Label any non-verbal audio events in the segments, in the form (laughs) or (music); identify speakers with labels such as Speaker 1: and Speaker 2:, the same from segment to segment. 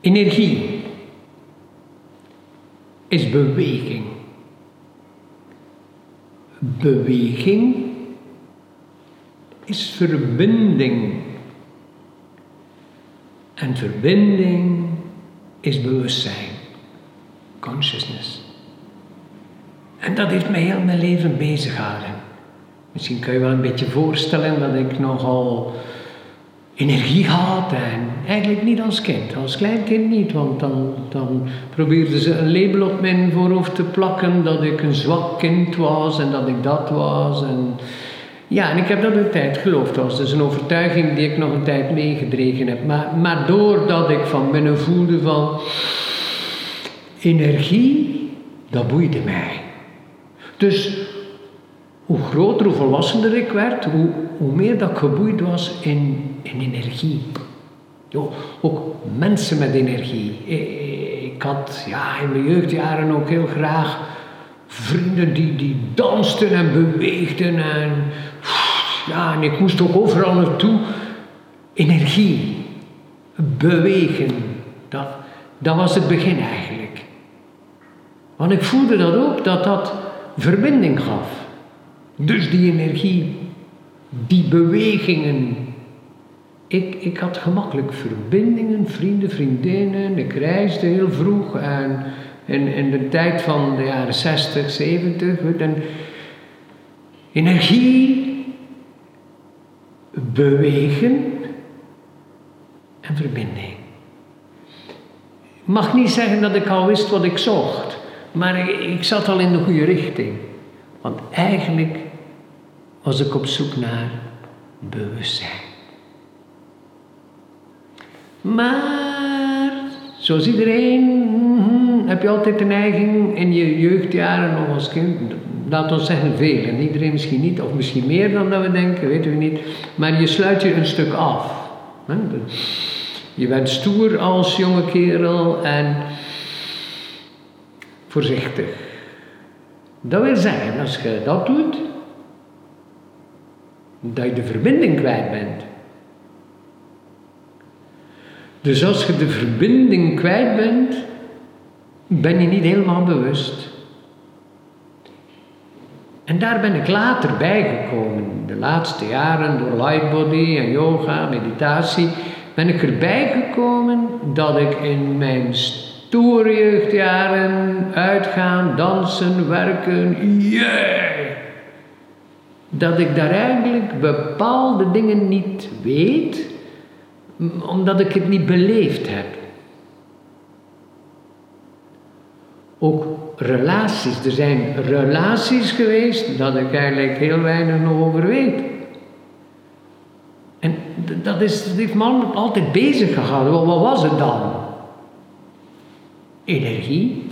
Speaker 1: Energie is beweging. Beweging is verbinding. En verbinding is bewustzijn, consciousness. En dat heeft mij heel mijn leven bezig gehouden. Misschien kan je wel een beetje voorstellen dat ik nogal energie had en eigenlijk niet als kind. Als klein kind niet, want dan, dan probeerden ze een label op mijn voorhoofd te plakken dat ik een zwak kind was en dat ik dat was. En ja, en ik heb dat een tijd geloofd. Dat was dus een overtuiging die ik nog een tijd meegedreven heb. Maar, maar doordat ik van binnen voelde van energie, dat boeide mij. Dus hoe groter, hoe volwassener ik werd, hoe, meer dat ik geboeid was in, in energie. Ook mensen met energie. Ik had ja, in mijn jeugdjaren ook heel graag vrienden die, die dansten en beweegden. En, ja, en ik moest ook overal naartoe. Energie, bewegen, dat, dat was het begin eigenlijk. Want ik voelde dat ook, dat dat verbinding gaf. Dus die energie, die bewegingen. Ik, ik had gemakkelijk verbindingen, vrienden, vriendinnen. Ik reisde heel vroeg en in, in de tijd van de jaren 60, 70. En energie, bewegen en verbinding. Ik mag niet zeggen dat ik al wist wat ik zocht, maar ik, ik zat al in de goede richting. Want eigenlijk was ik op zoek naar bewustzijn. Maar, zoals iedereen, mhm, heb je altijd de neiging in je jeugdjaren nog als kind, laat ons zeggen veel, en iedereen misschien niet, of misschien meer dan dat we denken, weten we niet, maar je sluit je een stuk af. Je bent stoer als jonge kerel en voorzichtig. Dat wil zeggen, als je dat doet, dat je de verbinding kwijt bent. Dus als je de verbinding kwijt bent, ben je niet helemaal bewust. En daar ben ik later bijgekomen. De laatste jaren door lightbody en yoga, meditatie, ben ik erbij gekomen dat ik in mijn stoere jeugdjaren uitgaan, dansen, werken, yeah, dat ik daar eigenlijk bepaalde dingen niet weet, omdat ik het niet beleefd heb. Ook relaties. Er zijn relaties geweest dat ik eigenlijk heel weinig nog over weet. En dat, is, dat heeft me altijd bezig gehouden. Wat was het dan? Energie,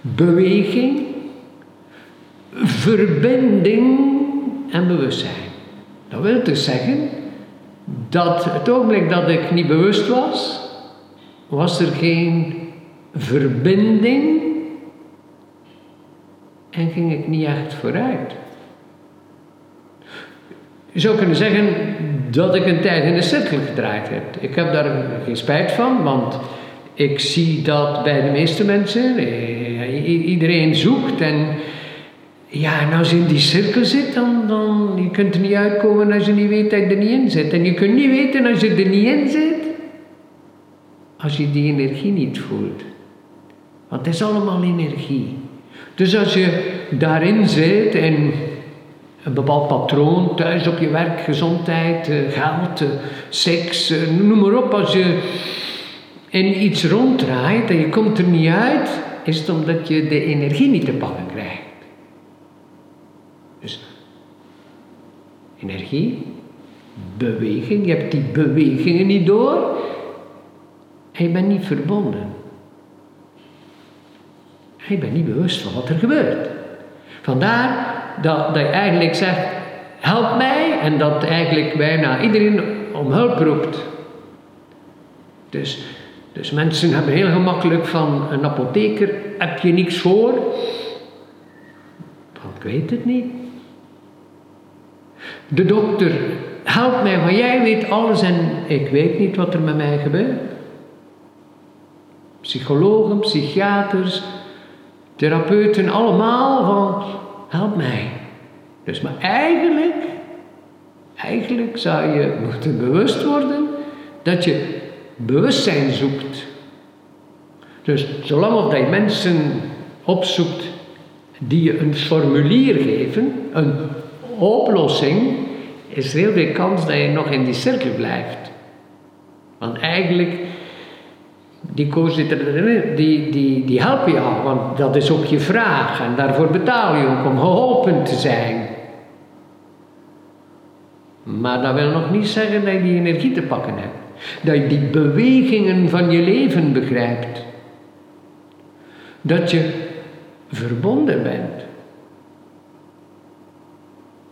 Speaker 1: beweging, verbinding en bewustzijn. Dat wil dus zeggen dat het ogenblik dat ik niet bewust was, was er geen verbinding en ging ik niet echt vooruit. Je zou kunnen zeggen dat ik een tijd in de cirkel gedraaid heb. Ik heb daar geen spijt van, want ik zie dat bij de meeste mensen. Eh, iedereen zoekt en ja, en als je in die cirkel zit, dan, dan je kunt er niet uitkomen als je niet weet dat je er niet in zit. En je kunt niet weten als je er niet in zit, als je die energie niet voelt. Want het is allemaal energie. Dus als je daarin zit en een bepaald patroon, thuis op je werk, gezondheid, eh, geld, eh, seks, noem maar op, als je in iets ronddraait en je komt er niet uit, is het omdat je de energie niet te pakken krijgt. Dus energie, beweging, je hebt die bewegingen niet door en je bent niet verbonden. En je bent niet bewust van wat er gebeurt. Vandaar dat, dat je eigenlijk zegt, help mij, en dat eigenlijk bijna iedereen om hulp roept. Dus, dus mensen hebben heel gemakkelijk van een apotheker, heb je niks voor? Ik weet het niet. De dokter, help mij, want jij weet alles en ik weet niet wat er met mij gebeurt. Psychologen, psychiaters, therapeuten, allemaal van help mij. Dus maar eigenlijk, eigenlijk zou je moeten bewust worden dat je bewustzijn zoekt. Dus zolang dat je mensen opzoekt die je een formulier geven, een oplossing, is er heel veel kans dat je nog in die cirkel blijft. Want eigenlijk, die co-zitter die, die, die helpen jou, want dat is ook je vraag en daarvoor betaal je ook om geholpen te zijn. Maar dat wil nog niet zeggen dat je die energie te pakken hebt. Dat je die bewegingen van je leven begrijpt. Dat je verbonden bent.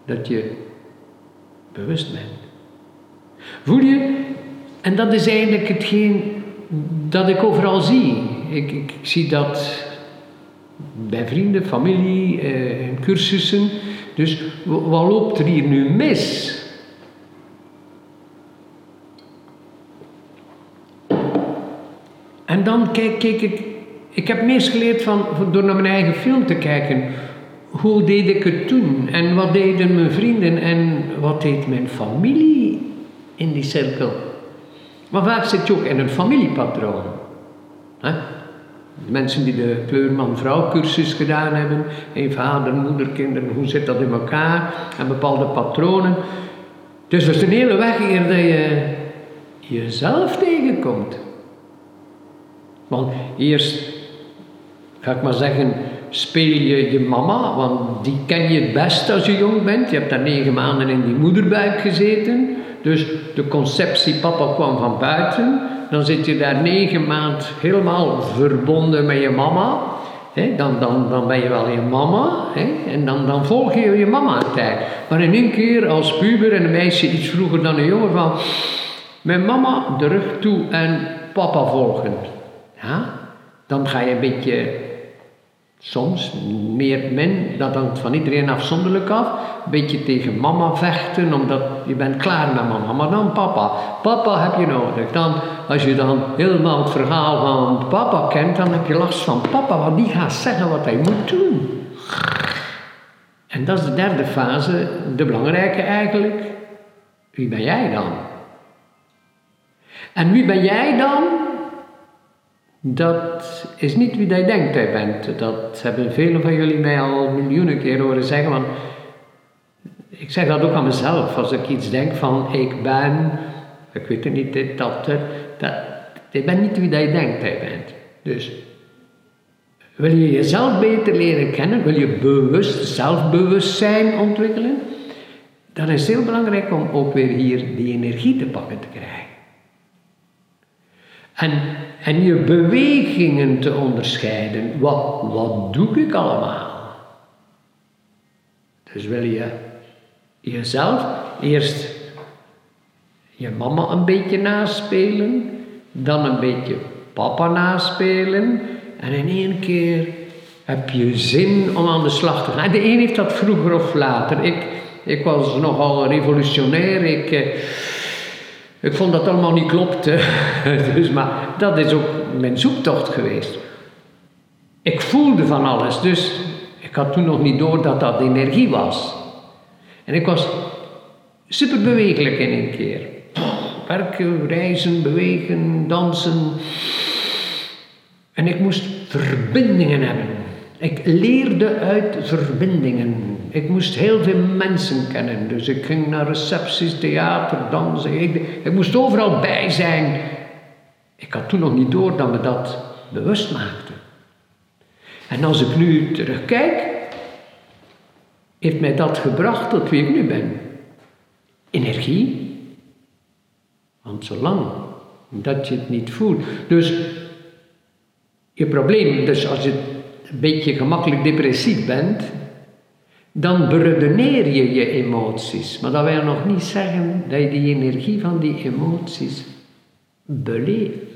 Speaker 1: Dat je bewust bent. Voel je? En dat is eigenlijk hetgeen dat ik overal zie. Ik, ik, zie dat bij vrienden, familie, eh, cursussen. Dus wat loopt er hier nu mis? Dan kijk ik, ik heb meest geleerd van, door naar mijn eigen film te kijken. Hoe deed ik het toen? En wat deden mijn vrienden? En wat deed mijn familie in die cirkel? Maar vaak zit je ook in een familiepatroon. De mensen die de kleurman-vrouw cursus gedaan hebben, een vader, moeder, kinderen, hoe zit dat in elkaar? En bepaalde patronen. Dus dat is een hele weg eer dat je jezelf tegenkomt. Want eerst, ga ik maar zeggen, speel je je mama, want die ken je het best als je jong bent. Je hebt daar negen maanden in die moederbuik gezeten. Dus de conceptie papa kwam van buiten. Dan zit je daar negen maanden helemaal verbonden met je mama. dan, dan, dan ben je wel je mama. en dan, dan volg je je mama een tijd. Maar in één keer als puber en een meisje iets vroeger dan een jongen van... Mijn mama de rug toe en papa volgen. Ja? Dan ga je een beetje, soms meer min, dat hangt van iedereen afzonderlijk af, een beetje tegen mama vechten, omdat je bent klaar met mama. Maar dan papa. Papa heb je nodig. Dan, als je dan helemaal het verhaal van papa kent, dan heb je last van papa, want die gaat zeggen wat hij moet doen. En dat is de derde fase, de belangrijke eigenlijk. Wie ben jij dan? En wie ben jij dan dat is niet wie jij denkt je bent. Dat hebben velen van jullie mij al miljoenen keer horen zeggen. Want ik zeg dat ook aan mezelf. Als ik iets denk van ik ben, ik weet het niet, dit, dat, dat. ik ben niet wie jij denkt je bent. Dus wil je jezelf beter leren kennen, wil je bewust zelfbewustzijn ontwikkelen, dan is het heel belangrijk om ook weer hier die energie te pakken te krijgen. En, en je bewegingen te onderscheiden. Wat, wat doe ik allemaal? Dus wil je jezelf eerst je mama een beetje naspelen, dan een beetje papa naspelen en in één keer heb je zin om aan de slag te gaan. De een heeft dat vroeger of later. Ik, ik was nogal revolutionair. Ik, eh, ik vond dat allemaal niet klopte. (laughs) dus, maar dat is ook mijn zoektocht geweest. Ik voelde van alles, dus ik had toen nog niet door dat dat energie was. En ik was super bewegelijk in een keer. Werken, reizen, bewegen, dansen. En ik moest verbindingen hebben. Ik leerde uit verbindingen. Ik moest heel veel mensen kennen. Dus ik ging naar recepties, theater, dansen. Ik, ik moest overal bij zijn. Ik had toen nog niet door dat me dat bewust maakte. En als ik nu terugkijk, heeft mij dat gebracht tot wie ik nu ben. Energie. Want zolang dat je het niet voelt. Dus je probleem, dus als je een beetje gemakkelijk depressief bent, dan beredeneer je je emoties. Maar dat wil nog niet zeggen dat je die energie van die emoties beleeft.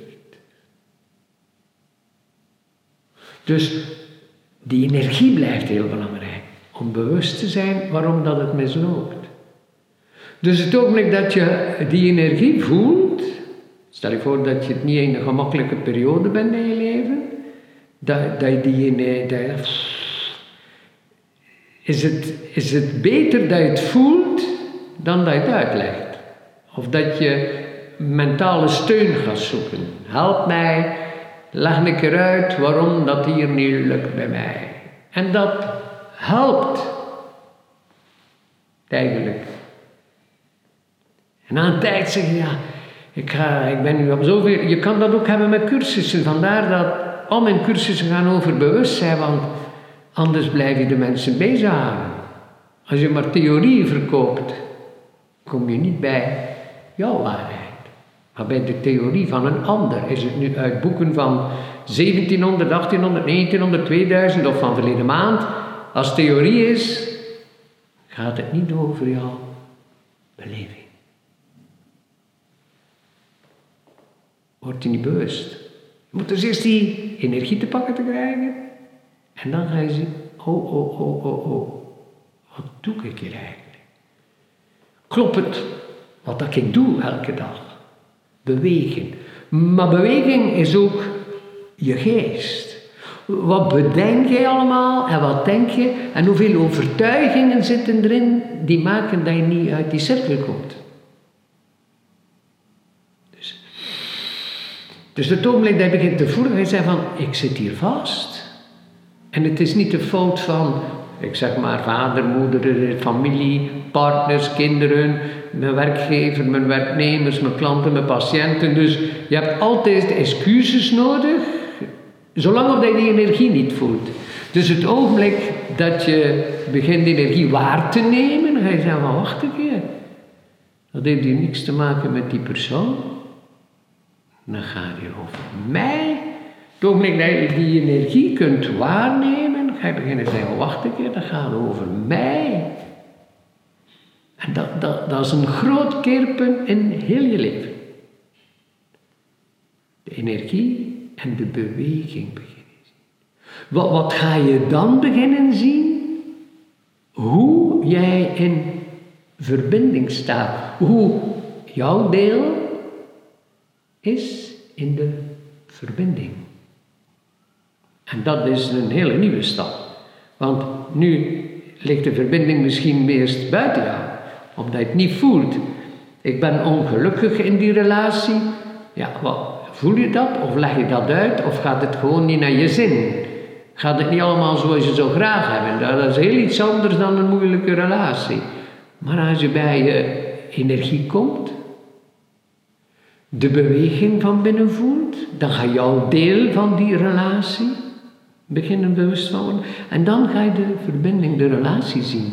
Speaker 1: Dus die energie blijft heel belangrijk. Om bewust te zijn waarom dat het misloopt. Dus het ogenblik dat je die energie voelt, Stel je voor dat je het niet in een gemakkelijke periode bent in je leven. Dat, dat. Dat is, het, is het beter dat je het voelt dan dat je het uitlegt? Of dat je mentale steun gaat zoeken. Help mij, leg een keer uit waarom dat hier niet lukt bij mij. En dat helpt. Eigenlijk. En een tijd zeg je, ja, ik, ga, ik ben nu op zoveel... Je kan dat ook hebben met cursussen. Vandaar dat al mijn cursussen gaan over bewustzijn, want anders blijf je de mensen bezighouden. Als je maar theorie verkoopt, kom je niet bij jouw waarheid. Maar bij de theorie van een ander. Is het nu uit boeken van 1700, 1800, 1900, 2000 of van verleden maand. Als theorie is, gaat het niet over jouw beleving. Word je niet bewust. Je moet dus eerst die energie te pakken te krijgen. En dan ga je zien, oh, oh, oh, oh, oh. Wat doe ik hier eigenlijk? Klopt het wat dat ik doe elke dag? Bewegen. Maar beweging is ook je geest. Wat bedenk je allemaal en wat denk je en hoeveel overtuigingen zitten erin die maken dat je niet uit die cirkel komt. Dus het ogenblik dat je begint te voelen, je zeggen van, ik zit hier vast. En het is niet de fout van, ik zeg maar, vader, moeder, familie, partners, kinderen, mijn werkgever, mijn werknemers, mijn klanten, mijn patiënten. Dus je hebt altijd excuses nodig, zolang dat je die energie niet voelt. Dus het ogenblik dat je begint die energie waar te nemen, ga je zeggen van, wacht een keer. Dat heeft hier niks te maken met die persoon. Dan gaat je over mij. Dat je die energie kunt waarnemen, ga je beginnen te zeggen, wacht een keer, dat gaat over mij. En dat, dat, dat is een groot keerpunt in heel je leven. De energie en de beweging beginnen zien. Wat, wat ga je dan beginnen zien? Hoe jij in verbinding staat. Hoe jouw deel is in de verbinding. En dat is een hele nieuwe stap. Want nu ligt de verbinding misschien meest buiten jou, omdat je het niet voelt. Ik ben ongelukkig in die relatie. Ja, wat, voel je dat? Of leg je dat uit? Of gaat het gewoon niet naar je zin? Gaat het niet allemaal zoals je zou graag hebben? Dat is heel iets anders dan een moeilijke relatie. Maar als je bij je energie komt, de beweging van binnen voelt, dan ga je al deel van die relatie beginnen bewust van worden. En dan ga je de verbinding, de relatie zien.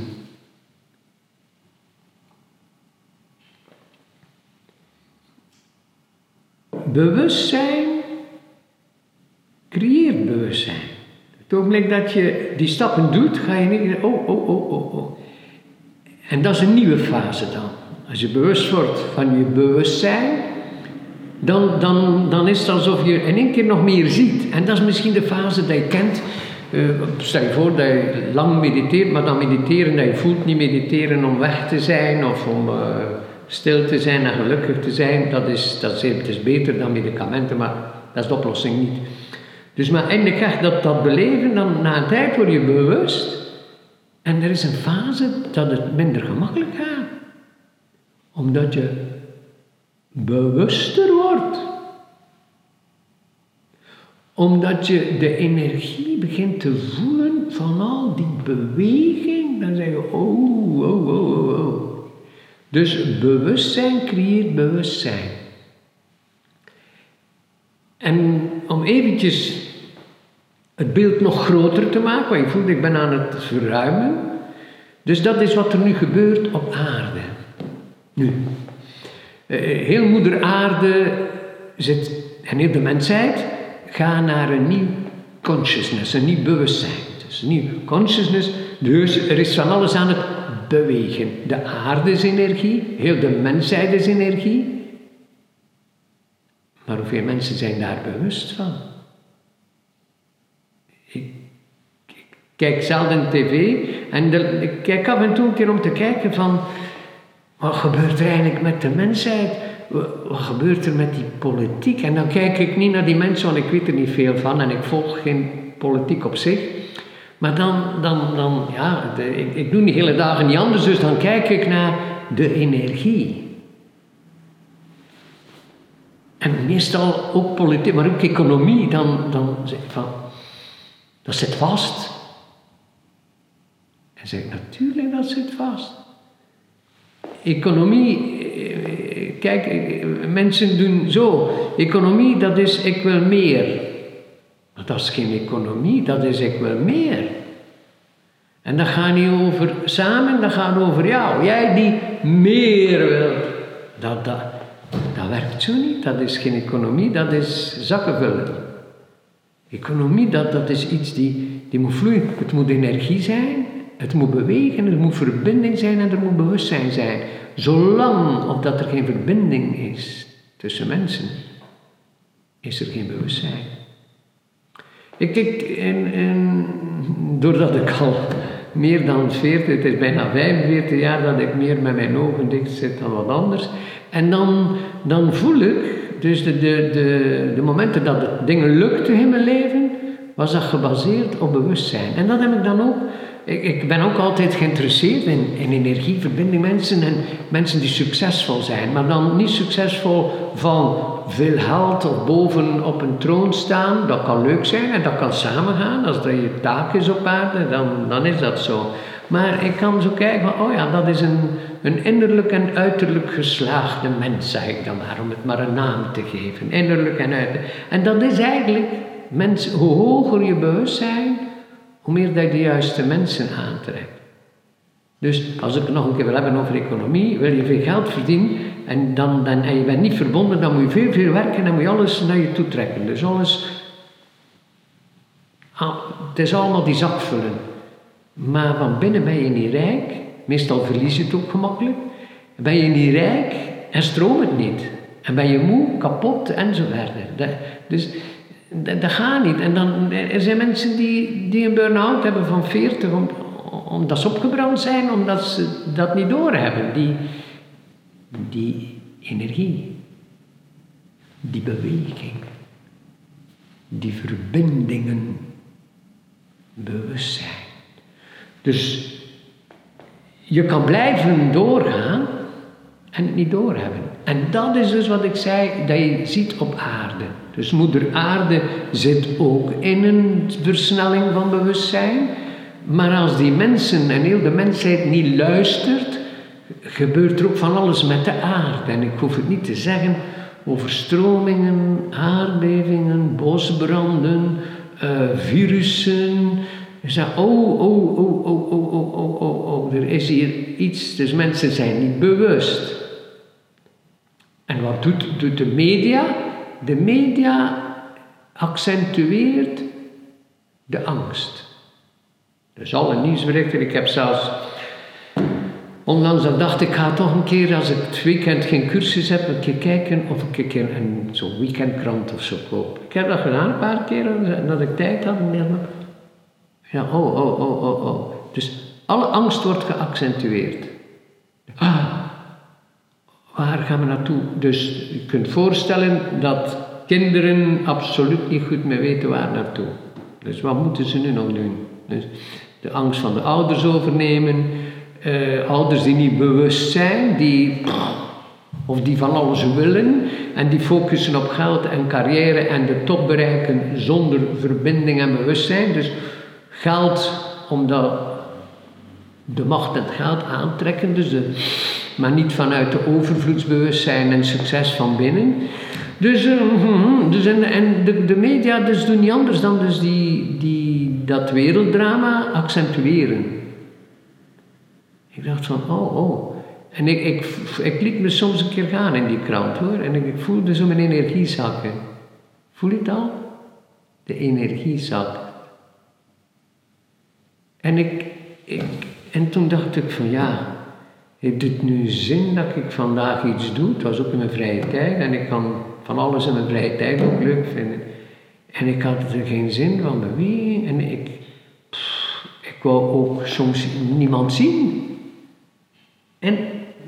Speaker 1: Bewustzijn creëert bewustzijn. Het ogenblik dat je die stappen doet, ga je niet oh, oh, oh, oh, oh. En dat is een nieuwe fase dan. Als je bewust wordt van je bewustzijn, dan, dan, dan is het alsof je in één keer nog meer ziet. En dat is misschien de fase die je kent. Uh, stel je voor dat je lang mediteert, maar dan mediteren dat je voelt, niet mediteren om weg te zijn of om uh, stil te zijn en gelukkig te zijn. Dat is, dat is, het is beter dan medicamenten, maar dat is de oplossing niet. Dus maar eindelijk dat, dat beleven, dan na een tijd word je bewust. En er is een fase dat het minder gemakkelijk gaat. Omdat je bewuster wordt. Omdat je de energie begint te voelen van al die beweging, dan zeg je, oh, oh, oh, oh, oh. Dus bewustzijn creëert bewustzijn. En om eventjes het beeld nog groter te maken, want je voelt, ik ben aan het verruimen. Dus dat is wat er nu gebeurt op aarde. Nu, heel moeder aarde zit, en heel de mensheid gaan naar een nieuw consciousness, een nieuw bewustzijn. Dus een nieuw consciousness, dus er is van alles aan het bewegen. De aarde is energie, heel de mensheid is energie. Maar hoeveel mensen zijn daar bewust van? Ik, kijk zelden tv en ik kijk af en toe een keer om te kijken van wat gebeurt er eigenlijk met de mensheid? wat gebeurt er met die politiek? En dan kijk ik niet naar die mensen, want ik weet er niet veel van en ik volg geen politiek op zich. Maar dan, dan, dan ja, ik, ik doe die hele dagen niet anders, dus dan kijk ik naar de energie. En meestal ook politiek, maar ook economie, dan, dan zeg ik van, dat zit vast. En zeg ik, natuurlijk dat zit vast. Economie, eh, kijk, eh, mensen doen zo. Economie, dat is ik wil meer. Maar dat is geen economie, dat is ik wil meer. En dat gaat niet over samen, dat gaat over jou. Jij die meer wilt. Dat, dat, dat werkt zo niet. Dat is geen economie, dat is zakken vullen. Economie, dat, dat is iets die, die moet vloeien. Het moet energie zijn, het moet bewegen, er moet verbinding zijn en er moet bewustzijn zijn. Zolang of dat er geen verbinding is tussen mensen, is er geen bewustzijn. Ik, ik, en, en, doordat ik al meer dan 40, het is bijna 45 jaar dat ik meer met mijn ogen dicht zit dan wat anders. En dan, dan voel ik, dus de, de, de, de momenten dat het dingen lukte in mijn leven, was dat gebaseerd op bewustzijn. En dat heb ik dan ook ik, ik, ben ook altijd geïnteresseerd in, in energieverbinding mensen en mensen die succesvol zijn. Maar dan niet succesvol van veel geld of boven op een troon staan. Dat kan leuk zijn en dat kan samengaan. Als dat je taak is op aarde, dan, dan is dat zo. Maar ik kan zo kijken van, oh ja, dat is een, een innerlijk en uiterlijk geslaagde mens, zeg ik dan maar, om het maar een naam te geven. Innerlijk en uiterlijk. En dat is eigenlijk, mens, hoe hoger je bewustzijn, hoe meer dat je de juiste mensen aantrekt. Dus als ik het nog een keer wil hebben over economie, wil je veel geld verdienen en, dan, dan, en je bent niet verbonden, dan moet je veel, veel werken en dan moet je alles naar je toe trekken. Dus alles, ah, het is allemaal die zak vullen. Maar van binnen ben je niet rijk, meestal verlies je het ook gemakkelijk. Ben je niet rijk en stroomt het niet. En ben je moe, kapot en zo verder. Dus dat, gaat niet. En dan, er zijn mensen die, die een burn-out hebben van 40 om, omdat ze opgebrand zijn, omdat ze dat niet doorhebben. Die, die energie, die beweging, die verbindingen, bewustzijn. Dus je kan blijven doorgaan en het niet doorhebben. En dat is dus wat ik zei, dat je ziet op aarde. Dus moeder aarde zit ook in een versnelling van bewustzijn. Maar als die mensen en heel de mensheid niet luistert, gebeurt er ook van alles met de aarde. En ik hoef het niet te zeggen, overstromingen, aardbevingen, bosbranden, uh, virussen. Je zegt, oh, oh, oh, oh, oh, oh, oh, oh, oh, er is hier iets. Dus mensen zijn niet bewust. En wat doet de media? De media accentueert de angst. Dus alle nieuwsberichten, ik heb zelfs onlangs dan dacht ik ga toch een keer als ik het weekend geen cursus heb, een keer kijken of ik een keer een zo'n weekendkrant of zo koop. Ik heb dat gedaan een paar keer dat ik tijd had. En ja, oh, oh, oh, oh, oh. Dus alle angst wordt geaccentueerd. Ah, waar gaan we naartoe? Dus je kunt voorstellen dat kinderen absoluut niet goed meer weten waar naartoe. Dus wat moeten ze nu nog doen? Dus de angst van de ouders overnemen, uh, ouders die niet bewust zijn, die, of die van alles willen en die focussen op geld en carrière en de top bereiken zonder verbinding en bewustzijn. Dus geld omdat de macht en het geld aantrekken, dus de, maar niet vanuit de overvloedsbewustzijn en succes van binnen. Dus, uh, (laughs) dus en, en de, de, media dus doen niet anders dan dus die, die, dat werelddrama accentueren. Ik dacht van, oh, oh. En ik, ik, ik liet me soms een keer gaan in die krant hoor. En ik, ik voelde zo mijn energie zakken. Voel je al? De energie zak. En, ik, ik, en toen dacht ik van ja, heeft het nu zin dat ik vandaag iets doe? Het was ook in mijn vrije tijd en ik kan van alles in mijn vrije tijd ook leuk vinden. En ik had er geen zin van bewegen en ik, ik wou ook soms niemand zien. En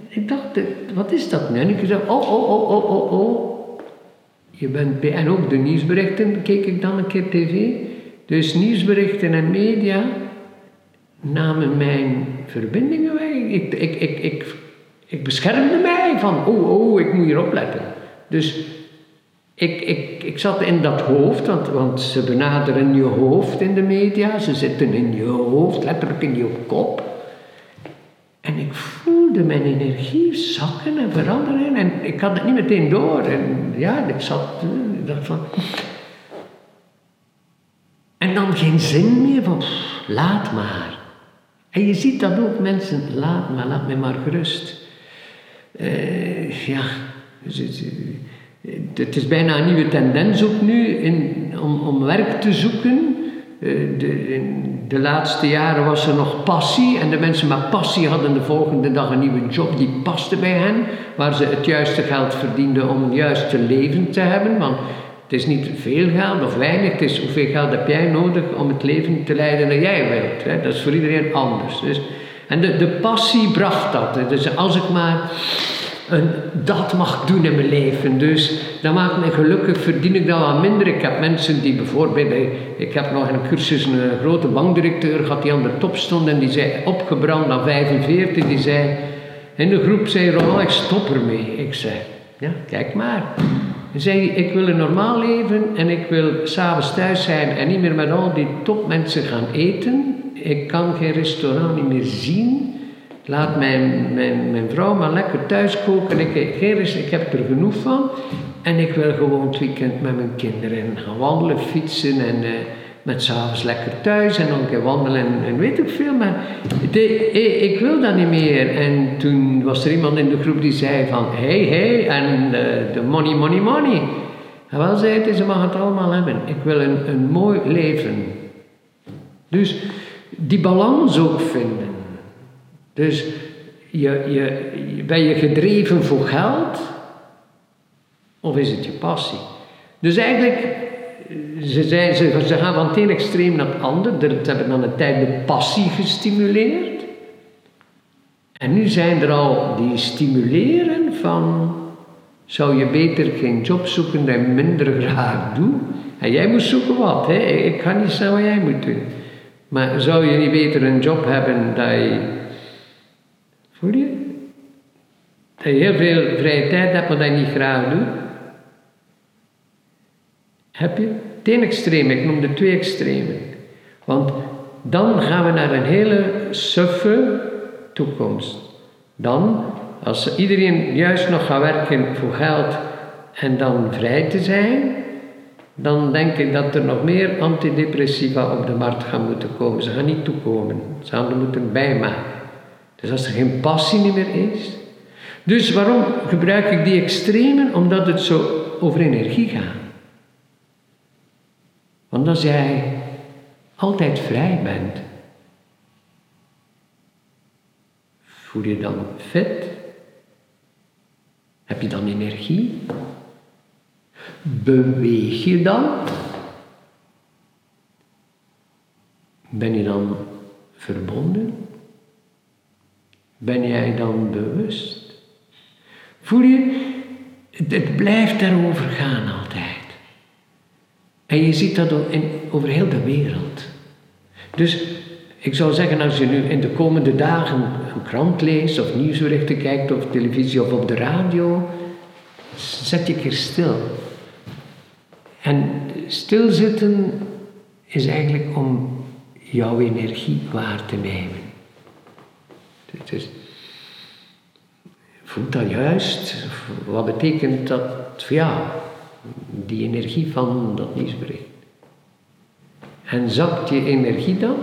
Speaker 1: ik dacht, wat is dat nu? En ik zei, oh, oh, oh, oh, oh, oh. Je bent bij, en ook de nieuwsberichten keek ik dan een keer tv. Dus nieuwsberichten en media namen mijn verbindingen weg. Ik, ik, ik, ik, ik beschermde mij van, oh, oh, ik moet hier opletten. Dus ik, ik, ik zat in dat hoofd, want, want ze benaderen je hoofd in de media, ze zitten in je hoofd, letterlijk in je kop. En ik voelde mijn energie zakken en veranderen en ik had het niet meteen door. En ja, ik zat, ik dacht van... En dan geen zin meer van, laat maar. En je ziet dat ook mensen, laat maar, laat mij maar gerust. Uh, ja, het is bijna een nieuwe tendens ook nu in, om, om werk te zoeken. Eh, de, de laatste jaren was er nog passie en de mensen met passie hadden de volgende dag een nieuwe job die paste bij hen, waar ze het juiste geld verdienden om een juiste leven te hebben. Want het is niet veel geld of weinig, het is hoeveel geld heb jij nodig om het leven te leiden dat jij wilt. Hè? Dat is voor iedereen anders. Dus, en de, de passie bracht dat. Dus als ik maar een, dat mag doen in mijn leven. Dus dat maakt me gelukkig, verdien ik dat wat minder. Ik heb mensen die bijvoorbeeld, ik heb nog een cursus een grote bankdirecteur gehad die aan de top stond en die zei opgebrand naar 45, die zei, in de groep zei Ronald, ik stop ermee. Ik zei, ja, kijk maar. Hij zei, ik wil een normaal leven en ik wil s'avonds thuis zijn en niet meer met al die topmensen gaan eten. Ik kan geen restaurant meer zien. Laat mijn, mijn, mijn vrouw maar lekker thuis koken. Ik, geen, ik heb er genoeg van. En ik wil gewoon het weekend met mijn kinderen gaan wandelen, fietsen en uh, met s'avonds lekker thuis en dan een keer wandelen en, weet ik veel. Maar de, ik wil dat niet meer. En toen was er iemand in de groep die zei van, hey, hey, en de money, money, money. En wel zei ze mag het allemaal hebben. Ik wil een, een mooi leven. Dus die balans ook vinden. Dus je, je, ben je gedreven voor geld of is het je passie? Dus eigenlijk, ze, zijn, ze, ze gaan van het een extreem naar het ander. Ze hebben dan een tijd de passie gestimuleerd. En nu zijn er al die stimuleren van, zou je beter geen job zoeken je minder graag doet? En jij moet zoeken wat, hè? ik kan niet zeggen wat jij moet doen. Maar zou je niet beter een job hebben dat je Voel je? Dat je heel veel vrije tijd hebt, maar dat je niet graag doet. Heb je? Het extreem, ik noem de twee extremen. Want dan gaan we naar een hele suffe toekomst. Dan, als iedereen juist nog gaat werken voor geld en dan vrij te zijn, dan denk ik dat er nog meer antidepressiva op de markt gaan moeten komen. Ze gaan niet toekomen, ze gaan er moeten bijmaken. Dus als er geen passie meer is. Dus waarom gebruik ik die extremen? Omdat het zo over energie gaat. Want jij altijd vrij bent, voel je dan fit? Heb je dan energie? Beweeg je dan? Ben je dan verbonden? Ben jij dan bewust? Voel je, het, blijft daarover gaan altijd. En je ziet dat over heel de wereld. Dus ik zou zeggen, als je nu in de komende dagen een krant leest, of nieuwsberichten kijkt, of televisie of op de radio, zet je keer stil. En stilzitten is eigenlijk om jouw energie waar te nemen. Dus, voelt dat juist? Wat betekent dat voor jou? Die energie van dat nieuwsbericht. En zakt je energie dan?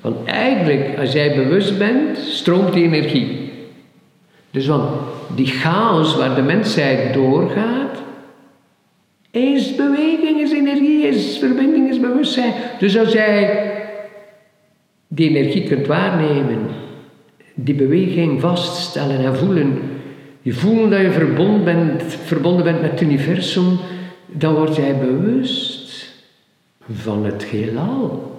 Speaker 1: Want eigenlijk, als jij bewust bent, stroomt die energie. Dus want die chaos waar de mensheid doorgaat, is beweging, is energie, is verbinding, is bewustzijn. Dus als jij die energie kunt waarnemen, die beweging vaststellen en voelen. Je voelt dat je verbonden bent, verbonden bent met het universum, dan word jij bewust van het heelal.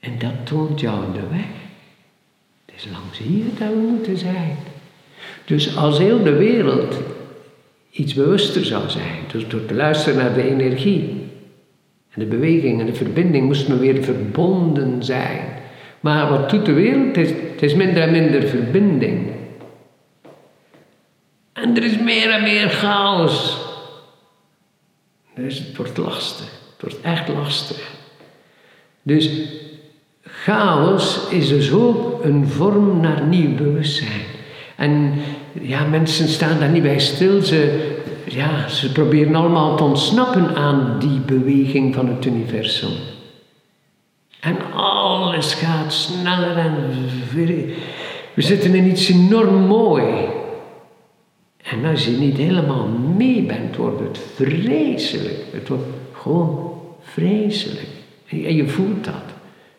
Speaker 1: En dat toont jou de weg. Het is langs hier dat we moeten zijn. Dus als heel de wereld iets bewuster zou zijn, dus door te luisteren naar de energie en de beweging en de verbinding, moesten we weer verbonden zijn. Maar wat doet de wereld? Is, het is minder en minder verbinding. En er is meer en meer chaos. Dus het wordt lastig. Het wordt echt lastig. Dus chaos is dus ook een vorm naar nieuw bewustzijn. En ja, mensen staan daar niet bij stil. Ze, ja, ze proberen allemaal te ontsnappen aan die beweging van het universum. En alles gaat sneller en we zitten in iets enorm mooi. En als je niet helemaal mee bent, wordt het vreselijk. Het wordt gewoon vreselijk. En je voelt dat.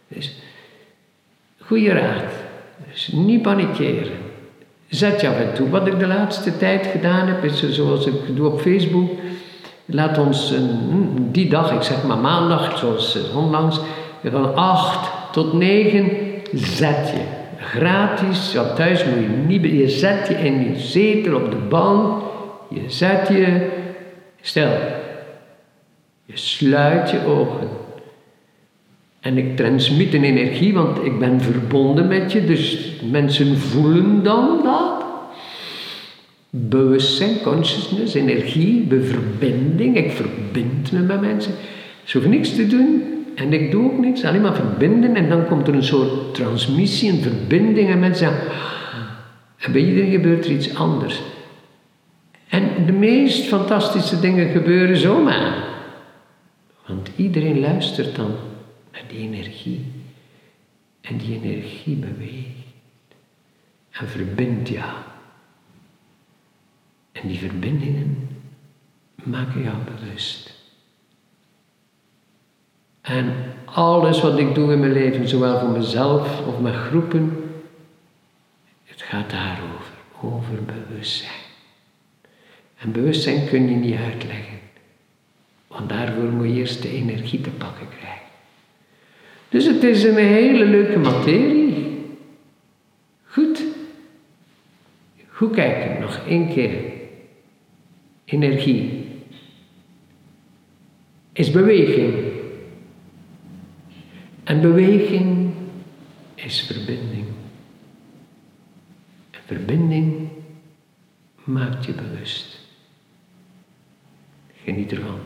Speaker 1: Dus, goede raad. Dus niet panikeren. Zet je af en toe. Wat ik de laatste tijd gedaan heb, is zoals ik doe op Facebook. Laat ons een, die dag, ik zeg maar maandag, zoals eh, onlangs, van 8 tot 9 zet je. Gratis, ja, thuis moet je niet, je zet je in je zetel op de bank, je zet je, stel, je sluit je ogen. En ik transmit een energie, want ik ben verbonden met je, dus mensen voelen dan dat. Bewustzijn, consciousness, energie, verbinding. Ik verbind me met mensen. Ze hoeven niks te doen en ik doe ook niks, alleen maar verbinden. En dan komt er een soort transmissie, een verbinding en mensen zeggen, en bij iedereen gebeurt er iets anders. En de meest fantastische dingen gebeuren zomaar. Want iedereen luistert dan naar die energie. En die energie beweegt. En verbindt jou. En die verbindingen maken jou bewust. En alles wat ik doe in mijn leven, zowel voor mezelf of met groepen, het gaat daarover, over bewustzijn. En bewustzijn kun je niet uitleggen, want daarvoor moet je eerst de energie te pakken krijgen. Dus het is een hele leuke materie. Goed. Goed kijken, nog één keer. Energie is beweging. En beweging is verbinding. En verbinding maakt je bewust. Geniet ervan.